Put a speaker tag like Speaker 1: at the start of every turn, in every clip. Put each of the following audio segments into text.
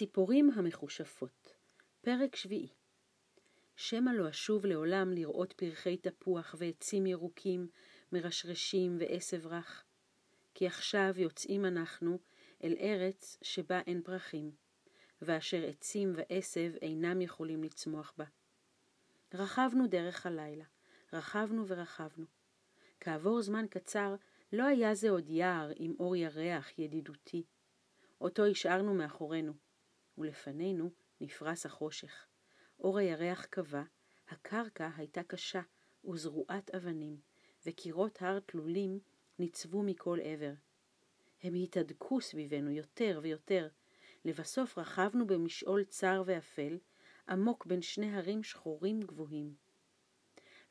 Speaker 1: הציפורים המכושפות, פרק שביעי. שמא לא אשוב לעולם לראות פרחי תפוח ועצים ירוקים, מרשרשים ועשב רך. כי עכשיו יוצאים אנחנו אל ארץ שבה אין פרחים, ואשר עצים ועשב אינם יכולים לצמוח בה. רכבנו דרך הלילה, רכבנו ורכבנו. כעבור זמן קצר לא היה זה עוד יער עם אור ירח ידידותי. אותו השארנו מאחורינו, ולפנינו נפרס החושך. אור הירח כבה, הקרקע הייתה קשה וזרועת אבנים, וקירות הר תלולים ניצבו מכל עבר. הם התהדקו סביבנו יותר ויותר. לבסוף רכבנו במשעול צר ואפל, עמוק בין שני הרים שחורים גבוהים.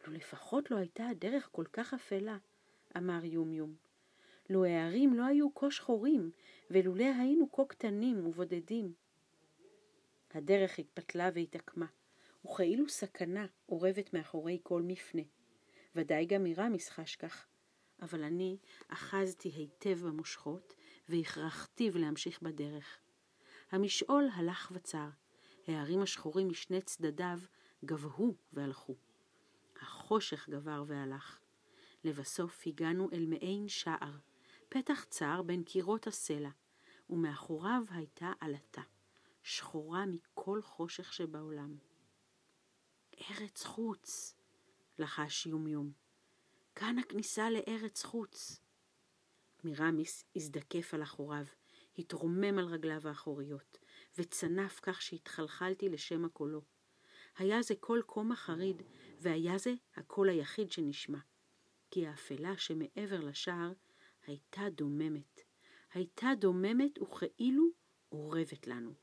Speaker 1: לו לפחות לא הייתה הדרך כל כך אפלה, אמר יומיום. לו הערים לא היו כה שחורים, ולולא היינו כה קטנים ובודדים. הדרך התפתלה והתעקמה, וכאילו סכנה אורבת מאחורי כל מפנה. ודאי גם מרמיס חש כך. אבל אני אחזתי היטב במושכות, והכרחתיו להמשיך בדרך. המשעול הלך וצר, הערים השחורים משני צדדיו גבהו והלכו. החושך גבר והלך. לבסוף הגענו אל מעין שער, פתח צר בין קירות הסלע, ומאחוריו הייתה עלטה, שחורה מכל חושך שבעולם. ארץ חוץ, לחש יומיום. כאן הכניסה לארץ חוץ. מרמיס הזדקף על אחוריו, התרומם על רגליו האחוריות, וצנף כך שהתחלחלתי לשם הקולו. היה זה קול כה מחריד, והיה זה הקול היחיד שנשמע. כי האפלה שמעבר לשער הייתה דוממת. הייתה דוממת וכאילו אורבת לנו.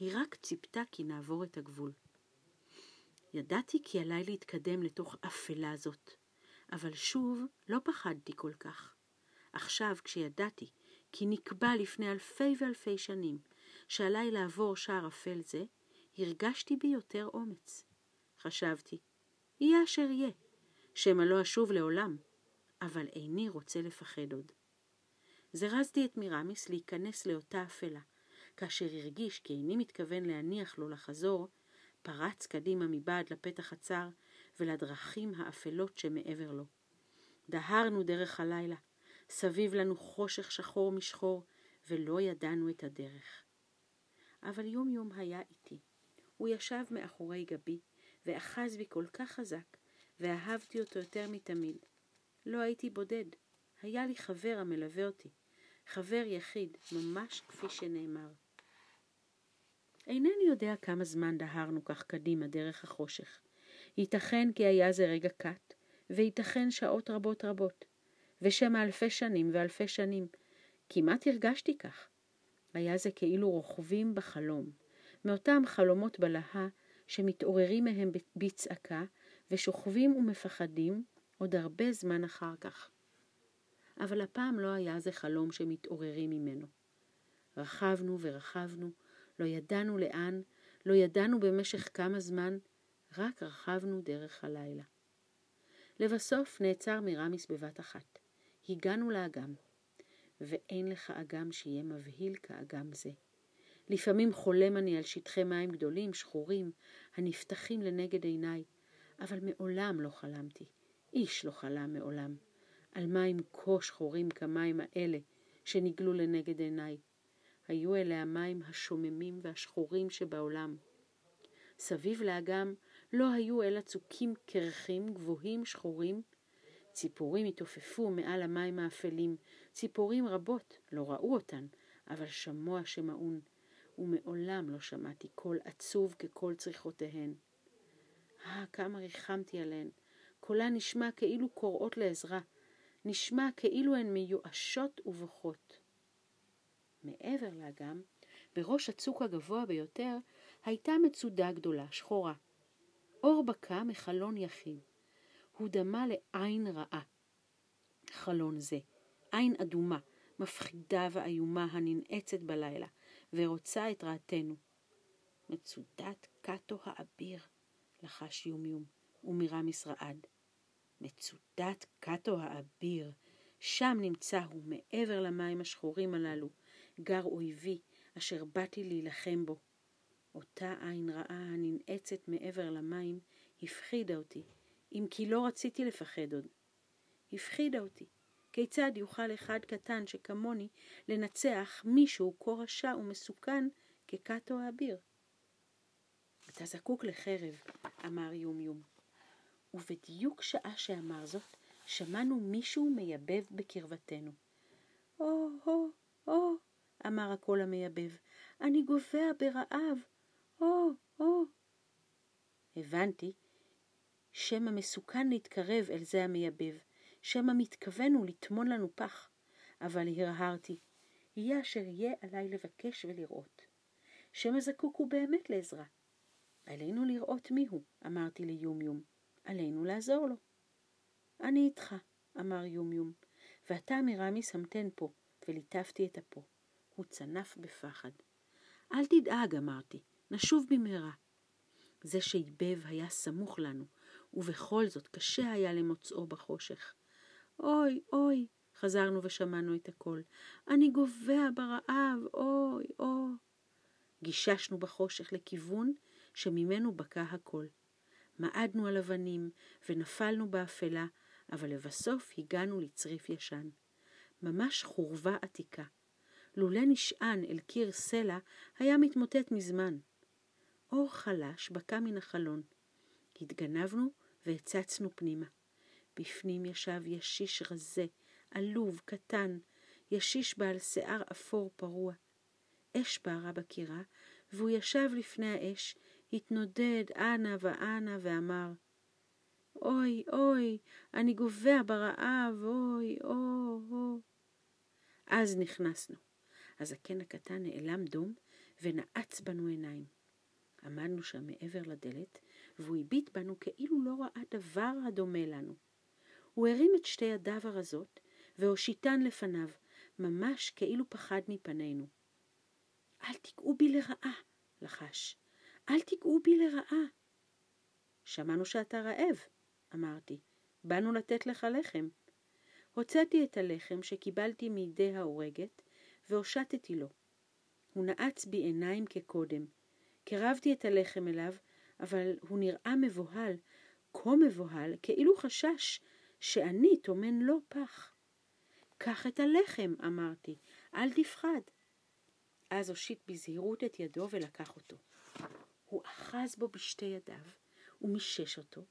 Speaker 1: היא רק ציפתה כי נעבור את הגבול. ידעתי כי עליי להתקדם לתוך אפלה זאת, אבל שוב לא פחדתי כל כך. עכשיו, כשידעתי כי נקבע לפני אלפי ואלפי שנים שעליי לעבור שער אפל זה, הרגשתי בי יותר אומץ. חשבתי, יהיה אשר יהיה, שמא לא אשוב לעולם, אבל איני רוצה לפחד עוד. זרזתי את מירמיס להיכנס לאותה אפלה. כאשר הרגיש כי איני מתכוון להניח לו לחזור, פרץ קדימה מבעד לפתח הצר ולדרכים האפלות שמעבר לו. דהרנו דרך הלילה, סביב לנו חושך שחור משחור, ולא ידענו את הדרך. אבל יום יום היה איתי. הוא ישב מאחורי גבי, ואחז בי כל כך חזק, ואהבתי אותו יותר מתמיד. לא הייתי בודד, היה לי חבר המלווה אותי, חבר יחיד, ממש כפי שנאמר. אינני יודע כמה זמן דהרנו כך קדימה דרך החושך. ייתכן כי היה זה רגע קט, וייתכן שעות רבות רבות, ושמא אלפי שנים ואלפי שנים. כמעט הרגשתי כך. היה זה כאילו רוכבים בחלום, מאותם חלומות בלהה שמתעוררים מהם בצעקה, ושוכבים ומפחדים עוד הרבה זמן אחר כך. אבל הפעם לא היה זה חלום שמתעוררים ממנו. רכבנו ורכבנו, לא ידענו לאן, לא ידענו במשך כמה זמן, רק רכבנו דרך הלילה. לבסוף נעצר מרמיס בבת אחת. הגענו לאגם, ואין לך אגם שיהיה מבהיל כאגם זה. לפעמים חולם אני על שטחי מים גדולים, שחורים, הנפתחים לנגד עיניי, אבל מעולם לא חלמתי, איש לא חלם מעולם, על מים כה שחורים כמים האלה שנגלו לנגד עיניי. היו אלה המים השוממים והשחורים שבעולם. סביב לאגם לא היו אלא צוקים קרחים גבוהים שחורים. ציפורים התעופפו מעל המים האפלים, ציפורים רבות, לא ראו אותן, אבל שמעו השמעון, ומעולם לא שמעתי קול עצוב כקול צריכותיהן. אה, כמה ריחמתי עליהן. קולה נשמע כאילו קוראות לעזרה, נשמע כאילו הן מיואשות ובוכות. מעבר לאגם, בראש הצוק הגבוה ביותר, הייתה מצודה גדולה, שחורה. אור בקע מחלון יחיד. הוא דמה לעין רעה. חלון זה, עין אדומה, מפחידה ואיומה הננעצת בלילה, ורוצה את רעתנו. מצודת קאטו האביר, לחש יומיום, ומרמיס רעד. מצודת קאטו האביר, שם נמצא הוא, מעבר למים השחורים הללו, גר אויבי, אשר באתי להילחם בו. אותה עין רעה הננעצת מעבר למים הפחידה אותי, אם כי לא רציתי לפחד עוד. הפחידה אותי. כיצד יוכל אחד קטן שכמוני לנצח מישהו כה רשע ומסוכן כקאטו האביר? אתה זקוק לחרב, אמר יומיום. ובדיוק שעה שאמר זאת, שמענו מישהו מייבב בקרבתנו. או, או, או, אמר הקול המייבב, אני גובע ברעב. או, או. הבנתי שמא מסוכן להתקרב אל זה המייבב, שמא מתכוון הוא לטמון לנו פח, אבל הרהרתי, יהיה אשר יהיה עליי לבקש ולראות. שמא זקוק הוא באמת לעזרה. עלינו לראות מיהו, אמרתי ליומיום. עלינו לעזור לו. אני איתך, אמר יומיום, ואתה מרמיס המתן פה, וליטפתי את אפו. הוא צנף בפחד. אל תדאג, אמרתי, נשוב במהרה. זה שאיבב היה סמוך לנו, ובכל זאת קשה היה למוצאו בחושך. אוי, אוי, חזרנו ושמענו את הקול. אני גובע ברעב, אוי, אוי. גיששנו בחושך לכיוון שממנו בקע הקול. מעדנו על אבנים ונפלנו באפלה, אבל לבסוף הגענו לצריף ישן. ממש חורבה עתיקה. לולא נשען אל קיר סלע, היה מתמוטט מזמן. אור חלש בקע מן החלון. התגנבנו והצצנו פנימה. בפנים ישב ישיש רזה, עלוב, קטן, ישיש בעל שיער אפור פרוע. אש בערה בקירה, והוא ישב לפני האש, התנודד אנה ואנה ואמר, אוי, אוי, אני גובע ברעב, אוי, אוי, אוי. אז נכנסנו. הזקן הקטן נעלם דום ונעץ בנו עיניים. עמדנו שם מעבר לדלת, והוא הביט בנו כאילו לא ראה דבר הדומה לנו. הוא הרים את שתי ידיו הרזות, והושיטן לפניו, ממש כאילו פחד מפנינו. אל תיגעו בי לרעה, לחש. אל תיגעו בי לרעה. שמענו שאתה רעב, אמרתי. באנו לתת לך לחם. הוצאתי את הלחם שקיבלתי מידי ההורגת, והושטתי לו. הוא נעץ בי עיניים כקודם. קרבתי את הלחם אליו, אבל הוא נראה מבוהל, כה מבוהל, כאילו חשש שאני טומן לו פח. קח את הלחם, אמרתי, אל תפחד. אז הושיט בזהירות את ידו ולקח אותו. הוא אחז בו בשתי ידיו, ומישש אותו,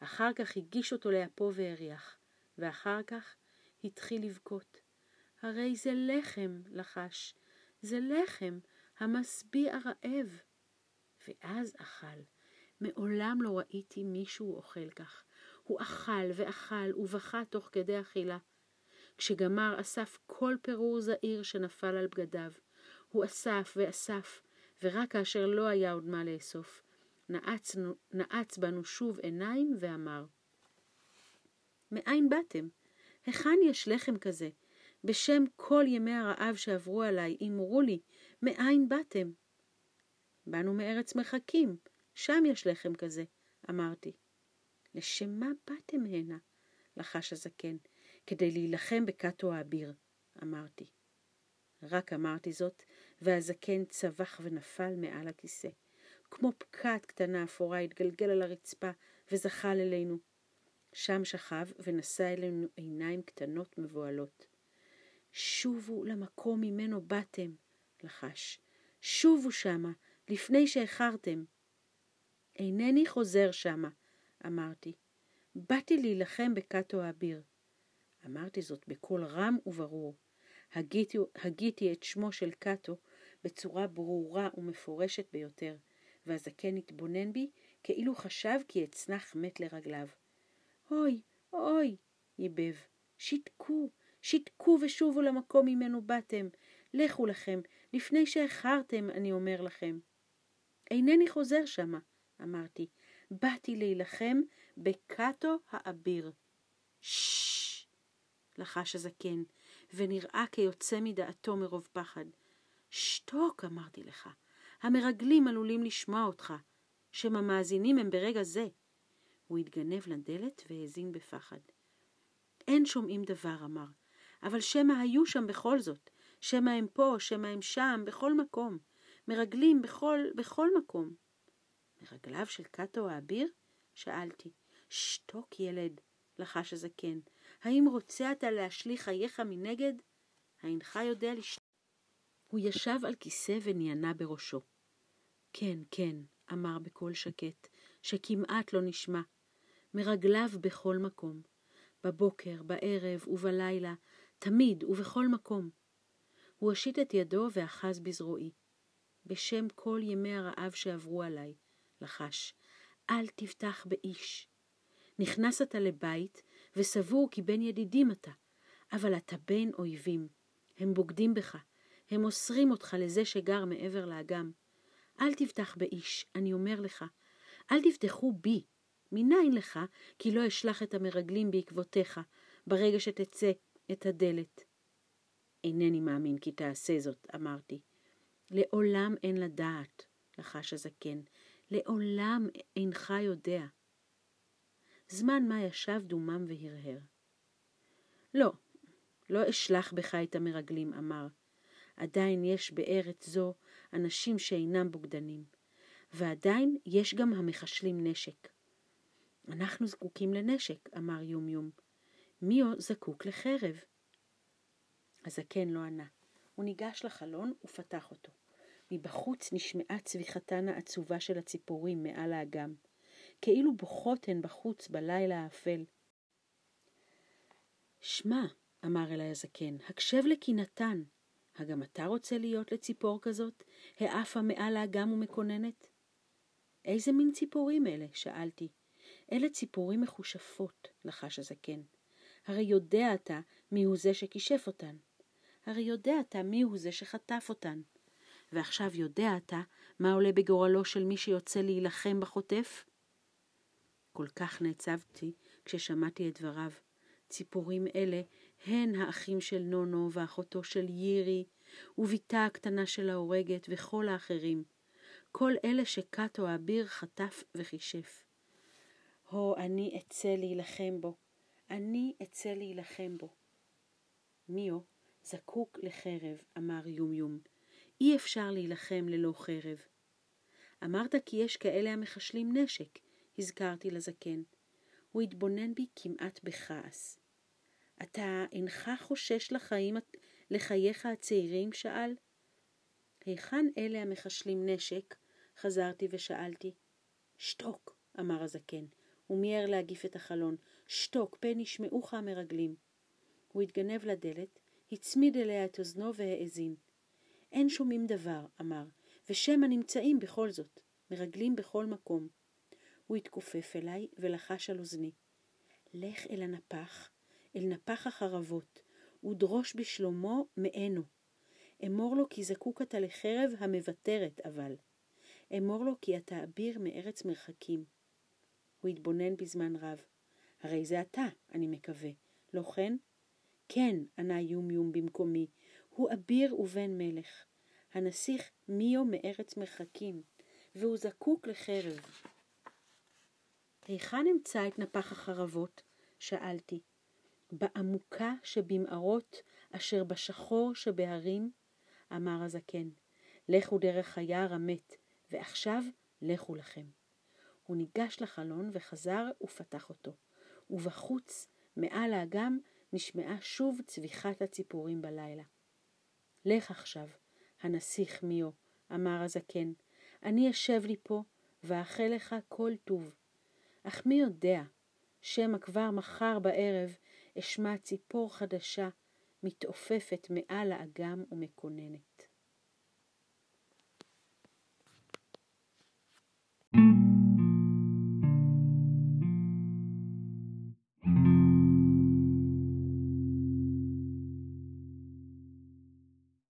Speaker 1: אחר כך הגיש אותו לאפו והריח, ואחר כך התחיל לבכות. הרי זה לחם, לחש, זה לחם, המשביע רעב. ואז אכל. מעולם לא ראיתי מישהו אוכל כך. הוא אכל ואכל ובכה תוך כדי אכילה. כשגמר אסף כל פירור זעיר שנפל על בגדיו. הוא אסף ואסף, ורק כאשר לא היה עוד מה לאסוף, נעץ, נעץ בנו שוב עיניים ואמר, מאין באתם? היכן יש לחם כזה? בשם כל ימי הרעב שעברו עליי, אמרו לי, מאין באתם? באנו מארץ מחכים, שם יש לחם כזה, אמרתי. לשם מה באתם הנה? לחש הזקן, כדי להילחם בקאטו האביר, אמרתי. רק אמרתי זאת, והזקן צבח ונפל מעל הכיסא. כמו פקעת קטנה אפורה התגלגל על הרצפה וזחל אלינו. שם שכב ונשא אלינו עיניים קטנות מבוהלות. שובו למקום ממנו באתם, לחש. שובו שמה, לפני שאיחרתם. אינני חוזר שמה, אמרתי. באתי להילחם בקאטו האביר. אמרתי זאת בקול רם וברור. הגיתי, הגיתי את שמו של קאטו בצורה ברורה ומפורשת ביותר, והזקן התבונן בי כאילו חשב כי אצנח מת לרגליו. אוי, אוי, ייבב, שתקו, שתקו ושובו למקום ממנו באתם. לכו לכם, לפני שאיחרתם, אני אומר לכם. אינני חוזר שמה, אמרתי. באתי להילחם בקאטו האביר. ששש, לחש הזקן, ונראה כיוצא מדעתו מרוב פחד. שתוק, אמרתי לך. המרגלים עלולים לשמוע אותך. שמא מאזינים הם ברגע זה. הוא התגנב לדלת והאזין בפחד. אין שומעים דבר, אמר, אבל שמא היו שם בכל זאת. שמא הם פה, שמא הם שם, בכל מקום. מרגלים בכל, בכל מקום. מרגליו של קאטו האביר? שאלתי. שתוק, ילד, לחש הזקן. האם רוצה אתה להשליך חייך מנגד? האינך יודע לשתוק? הוא ישב על כיסא ונענה בראשו. כן, כן, אמר בקול שקט, שכמעט לא נשמע. מרגליו בכל מקום. בבוקר, בערב ובלילה, תמיד ובכל מקום. הוא הושיט את ידו ואחז בזרועי. בשם כל ימי הרעב שעברו עליי, לחש, אל תבטח באיש. נכנס אתה לבית, וסבור כי בן ידידים אתה, אבל אתה בן אויבים. הם בוגדים בך, הם מוסרים אותך לזה שגר מעבר לאגם. אל תבטח באיש, אני אומר לך, אל תבטחו בי. מניין לך, כי לא אשלח את המרגלים בעקבותיך, ברגע שתצא את הדלת. אינני מאמין כי תעשה זאת, אמרתי. לעולם אין לדעת, לחש הזקן, לעולם אינך יודע. זמן מה ישב דומם והרהר. לא, לא אשלח בך את המרגלים, אמר. עדיין יש בארץ זו אנשים שאינם בוגדנים, ועדיין יש גם המחשלים נשק. אנחנו זקוקים לנשק, אמר יומיום. מיו זקוק לחרב. הזקן לא ענה. הוא ניגש לחלון ופתח אותו. מבחוץ נשמעה צביחתן העצובה של הציפורים מעל האגם, כאילו בוכות הן בחוץ בלילה האפל. שמע, אמר אלי הזקן, הקשב לקינתן. הגם אתה רוצה להיות לציפור כזאת, העפה מעל האגם ומקוננת? איזה מין ציפורים אלה? שאלתי. אלה ציפורים מכושפות, לחש הזקן. הרי יודע אתה מיהו זה שכישף אותן. הרי יודע אתה מיהו זה שחטף אותן. ועכשיו יודע אתה מה עולה בגורלו של מי שיוצא להילחם בחוטף? כל כך נעצבתי כששמעתי את דבריו. ציפורים אלה הן האחים של נונו ואחותו של יירי, ובתה הקטנה של ההורגת וכל האחרים. כל אלה שקאטו האביר חטף וכישף. הו, אני אצא להילחם בו. אני אצא להילחם בו. מיו זקוק לחרב, אמר יומיום. אי אפשר להילחם ללא חרב. אמרת כי יש כאלה המחשלים נשק, הזכרתי לזקן. הוא התבונן בי כמעט בכעס. אתה אינך חושש לחיים, לחייך הצעירים? שאל. היכן אלה המחשלים נשק? חזרתי ושאלתי. שתוק, אמר הזקן. הוא מיהר להגיף את החלון. שתוק, פן ישמעוך המרגלים. הוא התגנב לדלת, הצמיד אליה את אוזנו והאזין. אין שומעים דבר, אמר, ושמא נמצאים בכל זאת, מרגלים בכל מקום. הוא התכופף אליי ולחש על אוזני. לך אל הנפח, אל נפח החרבות, ודרוש בשלומו מענו. אמור לו כי זקוק אתה לחרב המוותרת אבל. אמור לו כי אתה אביר מארץ מרחקים. הוא התבונן בזמן רב. הרי זה אתה, אני מקווה, לא כן? כן, ענה יומיום במקומי, הוא אביר ובן מלך. הנסיך מיו מארץ מרחקים, והוא זקוק לחרב. היכן אמצא את נפח החרבות? שאלתי. בעמוקה שבמערות אשר בשחור שבהרים? אמר הזקן. לכו דרך היער המת, ועכשיו לכו לכם. הוא ניגש לחלון וחזר ופתח אותו, ובחוץ, מעל האגם, נשמעה שוב צביחת הציפורים בלילה. לך עכשיו, הנסיך מיו, אמר הזקן, אני אשב לי פה, ואאחל לך כל טוב. אך מי יודע, שמא כבר מחר בערב אשמע ציפור חדשה מתעופפת מעל האגם ומקוננת.